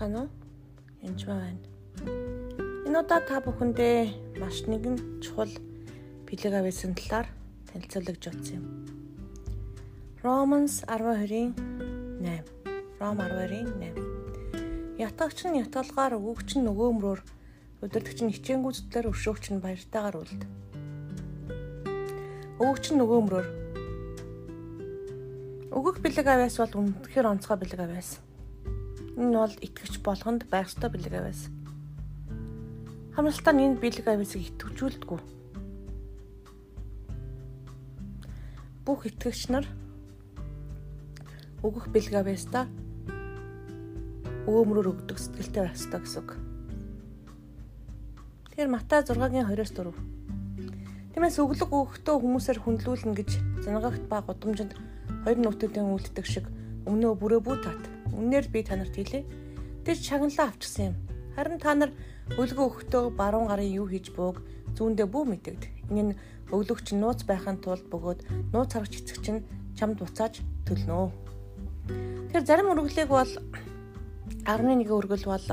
байна уу? Энд байна. Энэ удаа та бүхэндээ маш нэгэн чухал бэлэг авьяасын талаар танилцуулж утсан юм. Romans 12-ийн 8. Ром 12-ийн 8. Ятгагч нь ятгалгаар өгөгч нь нөгөөмрөөр удирдагч нь хичээнгүү зүтлэр өршөөгч нь баяртайгаар үлд. Өгөгч нь нөгөөмрөөр Өгөх бэлэг авьяас бол үнэхээр онцгой бэлэг авьяас. Энэ бол итгэвч болгонд байх ёстой бэлэг авьяас. Хамралтаа энэ бэлэг авьяасыг итгэвчүүлдэггүй. Бүх итгэгч нар өгөх бэлэг авьяастаа өөмрөөр өгдөг сэтгэлтэй байх ёстой гэсэн үг. Тэгэхээр Матай 6-гийн 20-4. Тиймээс өглөг өгөхдөө хүмүүсээр хүндлүүлнэ гэж зангагт ба гудамжинд хоёр нүтүүдэн үлддэг шиг өмнөө бүрөө бүү тат. Үнээр би танарт хэлээ. Тэр шагналаа авчихсан юм. Харин та нар өлгөө өгөхдөө баруун гарын юу хийж бууг зүүндээ бүү мэдэгд. Энэ нь өглөгч нууц байхын тулд бөгөөд нууц харагч эцэг чинь чамд буцааж төлнө. Тэгэхээр зарим өргөлийг бол 11 өргөл бол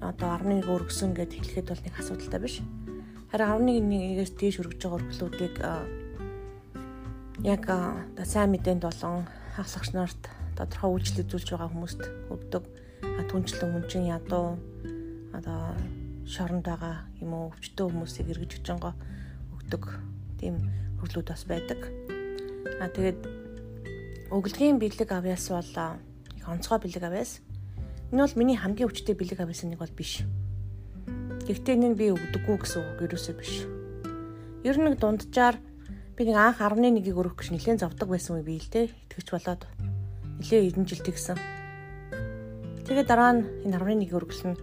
одоо 11 өргөсөн гэд хэлэхэд бол нэг асуудалтай биш. Харин 11-ээс дээш өргөж байгаа өргөлүүдийг яг одоо сайн мэдээнд болон хагаслагч нарт тодорхой үйлчлэл үзүүлж байгаа хүмүүст өгдөг түнчлэн мөнчин ядуу одоо шоронд байгаа юм уу өвчтөө хүмүүсийг эргэж очингоо өгдөг тийм хөглүүд бас байдаг. А тэгээд өглөгийн бэлэг авьяас бол их онцгой бэлэг авьяас. Энэ бол миний хамгийн өвчтэй бэлэг авьяас нэг бол биш. Гэхдээ энэ нь би өгдөггүй гэсэн үг ерөөсөө биш. Ер нь нэг дунджаар би нэг анх 11-ийг өрөх гэж нэлээд зовдөг байсан үе бий л дээ. Итгэвч болоод нэлээд эдэн жил тэгсэн. Тэгээ дараа нь энэ 11-ийг өргөл нь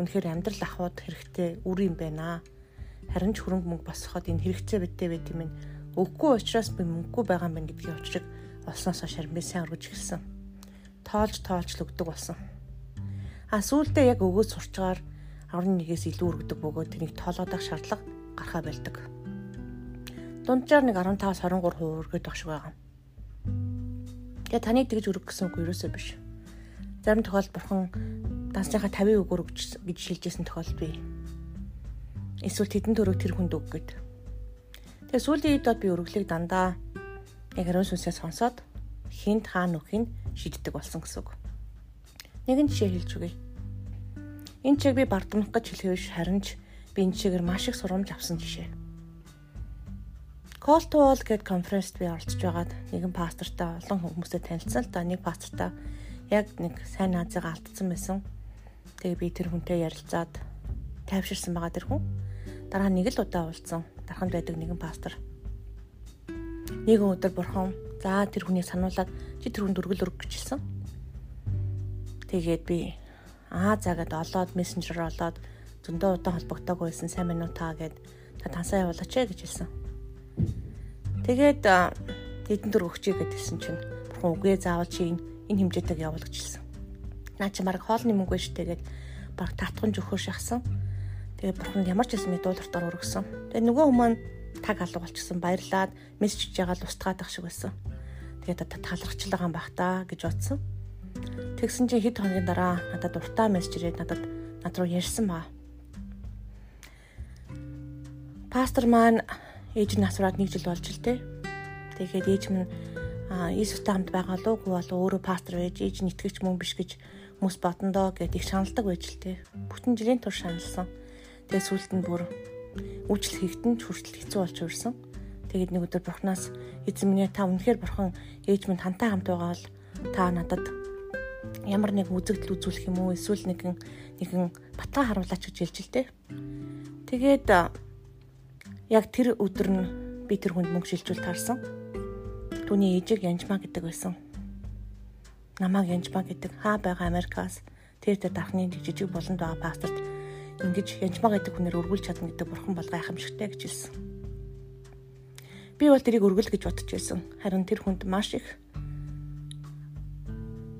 үнэхээр амьдрал ахуйд хэрэгтэй үр юм байна. Харин ч хөрөнгө мөнгө босгоход энэ хэрэгцээ битээ байт юм. Өгөхгүй учраас би мөнгөгүй байгаа юм байна гэдгийг учрыг олсноос хойш би сайн өргөж эхэлсэн. Тоолж тоолж л өгдөг болсон. А сүүлдээ яг өгөөд сурчгаар 11-ээс илүү өргөдөг бөгөөд тэнийг тоолоодох шаардлага гарахаа байлдаг дунджаар нэг 15-аас 23% өргөд баг шиг байгаа. Тэгээ таны тэгж өргөх гэсэн үг ерөөсөө биш. Зарим тохиолдолд бурхан дансныхаа 50% өгөр гэж шилжижсэн тохиолдол бий. Эсвэл тэдэн төрөг тэр хүнд өг гэд. Тэгээ сүүлийн үед би өргөлийг дандаа яг ариун сүнсээ сонсоод хинт хаана өгөхийг шийддэг болсон гэсэн үг. Нэгэн жишээ хэлж үгэй. Энэ чиг би бардамнах гэж хэлэвш харин ч би энэ чигээр маш их сурамж авсан жишээ. Cold Wall гэдэг конференцд би оролцож байгаад нэгэн пастортай олон хүмүүстэй танилцсан л да. Нэг пастортай яг нэг сайн наазыг алдсан байсан. Тэгээ би тэр хүнтэй ярилцаад тайвширсан байгаа тэр хүн. Дараа нэг л удаа уулзсан. Дарханд байдаг нэгэн пастор. Нэгэн өдөр бурхан за тэр хүнийг сануулад чи тэр хүнд өргөл өрг гэжэлсэн. Тэгээд би аа заагаад олоод мессенжер олоод зөндөө удаан холбогдоагүй байсан сайн минут таа гэд та тансаа явуулаач гэж хэлсэн. Тэгээд хэдэн төр өгчээ гэдгсэн чинь бурхан үгүй заавал чи энэ хэмжээтэйг явуулж хэлсэн. Наа чи марг хоолны мөнгө биш тэгээд баг татхан жөхөө шахсан. Тэгээд бурхан ямар ч юм дуулартаар өргөсөн. Тэгээд нөгөө хүмүүс таг алга болчихсон баярлаад мессеж хийж байгаа л устгаад ах шиг байсан. Тэгээд талархч байгаа юм бах та гэж бодсон. Тэгсэн чинь хэд хоногийн дараа надад уртаа мессеж ирээд надад над руу ярьсан баа. Пастор маань ээж нь асуураад нэг жил болж л тээ. Тэгээд ээж минь Иесустай хамт байгаа л үгүй бол өөрөө пастор байж ээж нь итгэж мөн биш гэж хүмүүс бодондоо гэд их шаналдаг байж л тээ. Бүтэн жилийн тур шаналсан. Тэгээд сүулт нь бүр үйлчлэл хийгтэн ч хүртэл хэцүү болж өрсөн. Тэгээд нэг өдөр бурхнаас эзэн минь та үнэхээр бурхан ээж минь тантай хамт байгаа бол та надад ямар нэг үзэгдэл үзүүлэх юм уу эсвэл нэгэн нэгэн батга харуулаач гэж хэлж л тээ. Тэгээд яг тэр өдөр нь би тэр хүнд мөнгө шилжүүл таарсан. Түүний ээжийг Янжмаа гэдэг байсан. Намааг Янжмаа гэдэг хаа байгаа Америкаас тэр тэр дархны жижиг болонд байгаа пасторт ингэж Янжмаа гэдэг хүнээр өргүүлж чадна гэдэг бурхан бол гайхамшигтай гэж хэлсэн. Би бол тэрийг өргөл гэж бодож байсан. Харин тэр хүнд маш их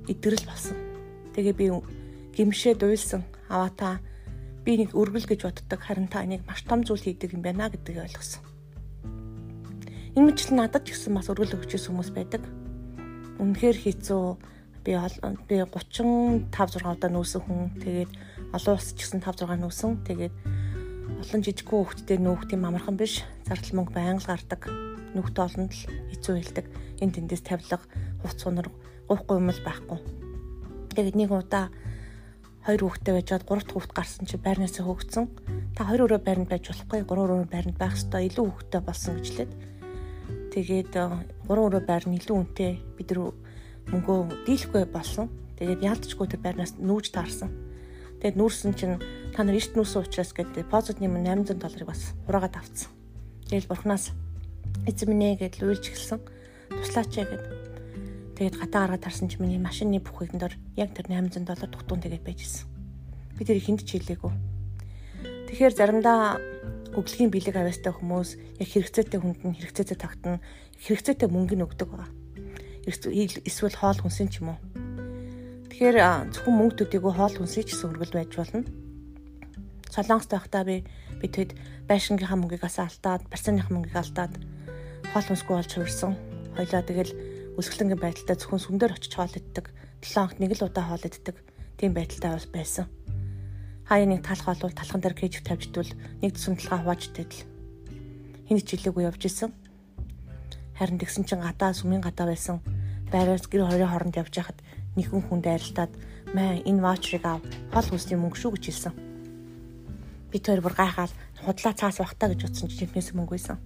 идэрэл болсон. Тэгээ би гимшээ дуйлсан. Аваа та би нэг өргөл гэж боддог харин та энийг маш том зүйл хийдэг юм байна гэдгийг ойлгосон. Энэ мэт надад ч гэсэн бас өргөл өгчээс хүмүүс байдаг. Үнэхээр хэцүү би би 35 6 удаа нүүсэн хүн. Тэгээд олон улс ч гэсэн 5 6 нүүсэн. Тэгээд олон жижиг хүүхдтэй нүүх тийм амархан биш. Зардал мөнгө байнга гардаг. Нүүхтэй олонд л эцүү хэлдэг. Энд тэндээс тавилга, хувц сунар, гуйхгүй юм л байхгүй. Тэгээд нэг удаа хоёр хүүхдтэй байж чад гурав дахь хүүхд гарсан чи байрнаас хөөгцөн. Та хоёр өрөө байранд байж болохгүй, гурав өрөө байранд байх ёстой. Илүү хүүхдтэй болсон гэж лээд. Тэгээд гурав өрөө байрны илүү үнэтэй бид нар мөнгөө дийлэхгүй болсон. Тэгээд яалтчгүй тэр байрнаас нүүж таарсан. Тэгээд нүүрсэн чинь та нар эрт нүүсэн учраас гэдэг депозит нэм 800 долларыг бас ураагаад авцсан. Тэгэл бурхнаас эзэн минь гэд лүйлж эхэлсэн. Туслаач гэд. Тэгээд гатаа гаргаад тарсан чинь миний машины бүх хэдэн дор яг тэр 800 доллар дутуун тэгээд байжсэн. Би тэр хүнд ч хэлээгүй. Тэгэхээр заримдаа өглөгийн бэлэг авьяастай хүмүүс яг хэрэгцээтэй хүнд нь хэрэгцээтэй тогтно, хэрэгцээтэй мөнгө нь өгдөг байгаа эсвэл хоол хүнсэн ч юм уу. Тэгэхээр зөвхөн мөнгө төдийгүй хоол хүнсээ ч гэсэн хөргөл байж болно. Солонгост байхдаа би бид хэд байшингийнхаа мөнгийг асаа алдаад, барьцааныхаа мөнгийг алдаад хоол хүнсгүй болж хувирсан. Хойлоо тэгэл өсгөлтөнгийн байдалтай зөвхөн сүмдэр очиж хоол иддэг. 7 хоногт нэг л удаа хоол иддэг. Тийм байдалтай бас байсан. Хаяа нэг талх болвол талхан дээр кэж тавьж идвэл нэг төсөм талгаа хувааж идэл. Хин хичээлээгүй явж исэн. Харин тэгсэн чин гадаа сүмийн гадаа байсан байраас гэр хорийн хооронд явж байхад нэгэн хүн дайралтаад маа энэ ваучрыг ав хол хүсний мөнгө шүү гэж хэлсэн. Би тэр бүр гайхаад худлаа цаас бахтаа гэж утсан чинь тэрнээс мөнгө байсан.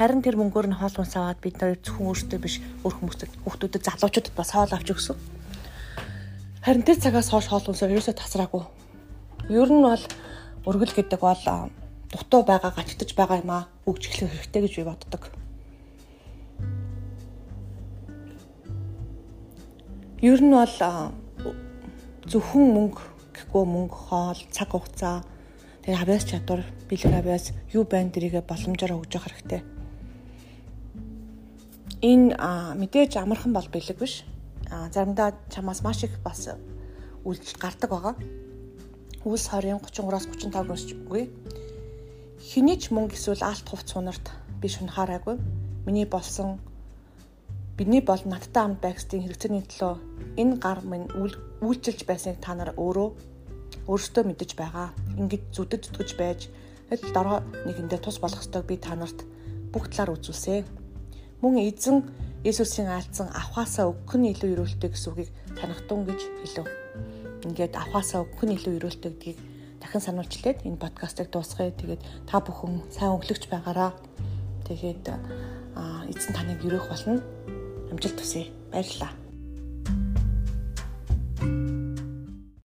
Харин тэр мөнгөөр нь хоол хүнс аваад бид нар зөвхөн өөртөө биш өөр хүмүүстэй хүүхдүүдэд залуучуудад бас хоол авч өгсөн. Харин тэр цагаас хойш хоол хүнсээр ерөөсөө тасраагүй. Ер нь бол өргөл гэдэг бол дутуу байгаа гачтаж байгаа юм аа өгч эхлэх хэрэгтэй гэж би боддог. Ер нь бол зөвхөн мөнгө гэхгүй мөнгө, хоол, цаг хугацаа тэгээ хавьяас чадвар, бэлэг хавьяас юу байна дэрийгэ боломжоор өгж явах хэрэгтэй. Энэ мэдээж амархан бол бэлэг биш. Заримдаа чамаас маш их бас үйлдэл гардаг байгаа. Үлс 20, 33-аас 35 гөрсчгүй. Хэний ч мөнгө эсвэл алт хувц сунарт би шунхаараагүй. Миний болсон Бидний бол надтай хамт байх гэсэн хэрэгцээний төлөө энэ гар минь үйлчилж байсныг та нар өөрөө өөрсдөө мэдэж байгаа. Ингээд зүдэд зүтгэж байж л дараа нэгэндээ тус болох ёстойг би та нарт бүх талаар үзүүлсэ. Мөн эзэн Есүсийн аалцсан авахаасаа өгөх нь илүү өрөөлтэй гэсэн үгийг санахтун гэж хэлв. Ингээд авахаасаа өгөх нь илүү өрөөлтэй гэдгийг дахин сануулчлаад энэ подкастыг дуусгая. Тэгээд та бүхэн сайн өглөгч байгаараа. Тэгээд эзэн таныг өрөөх болно амжилт хүсье. Баярлалаа.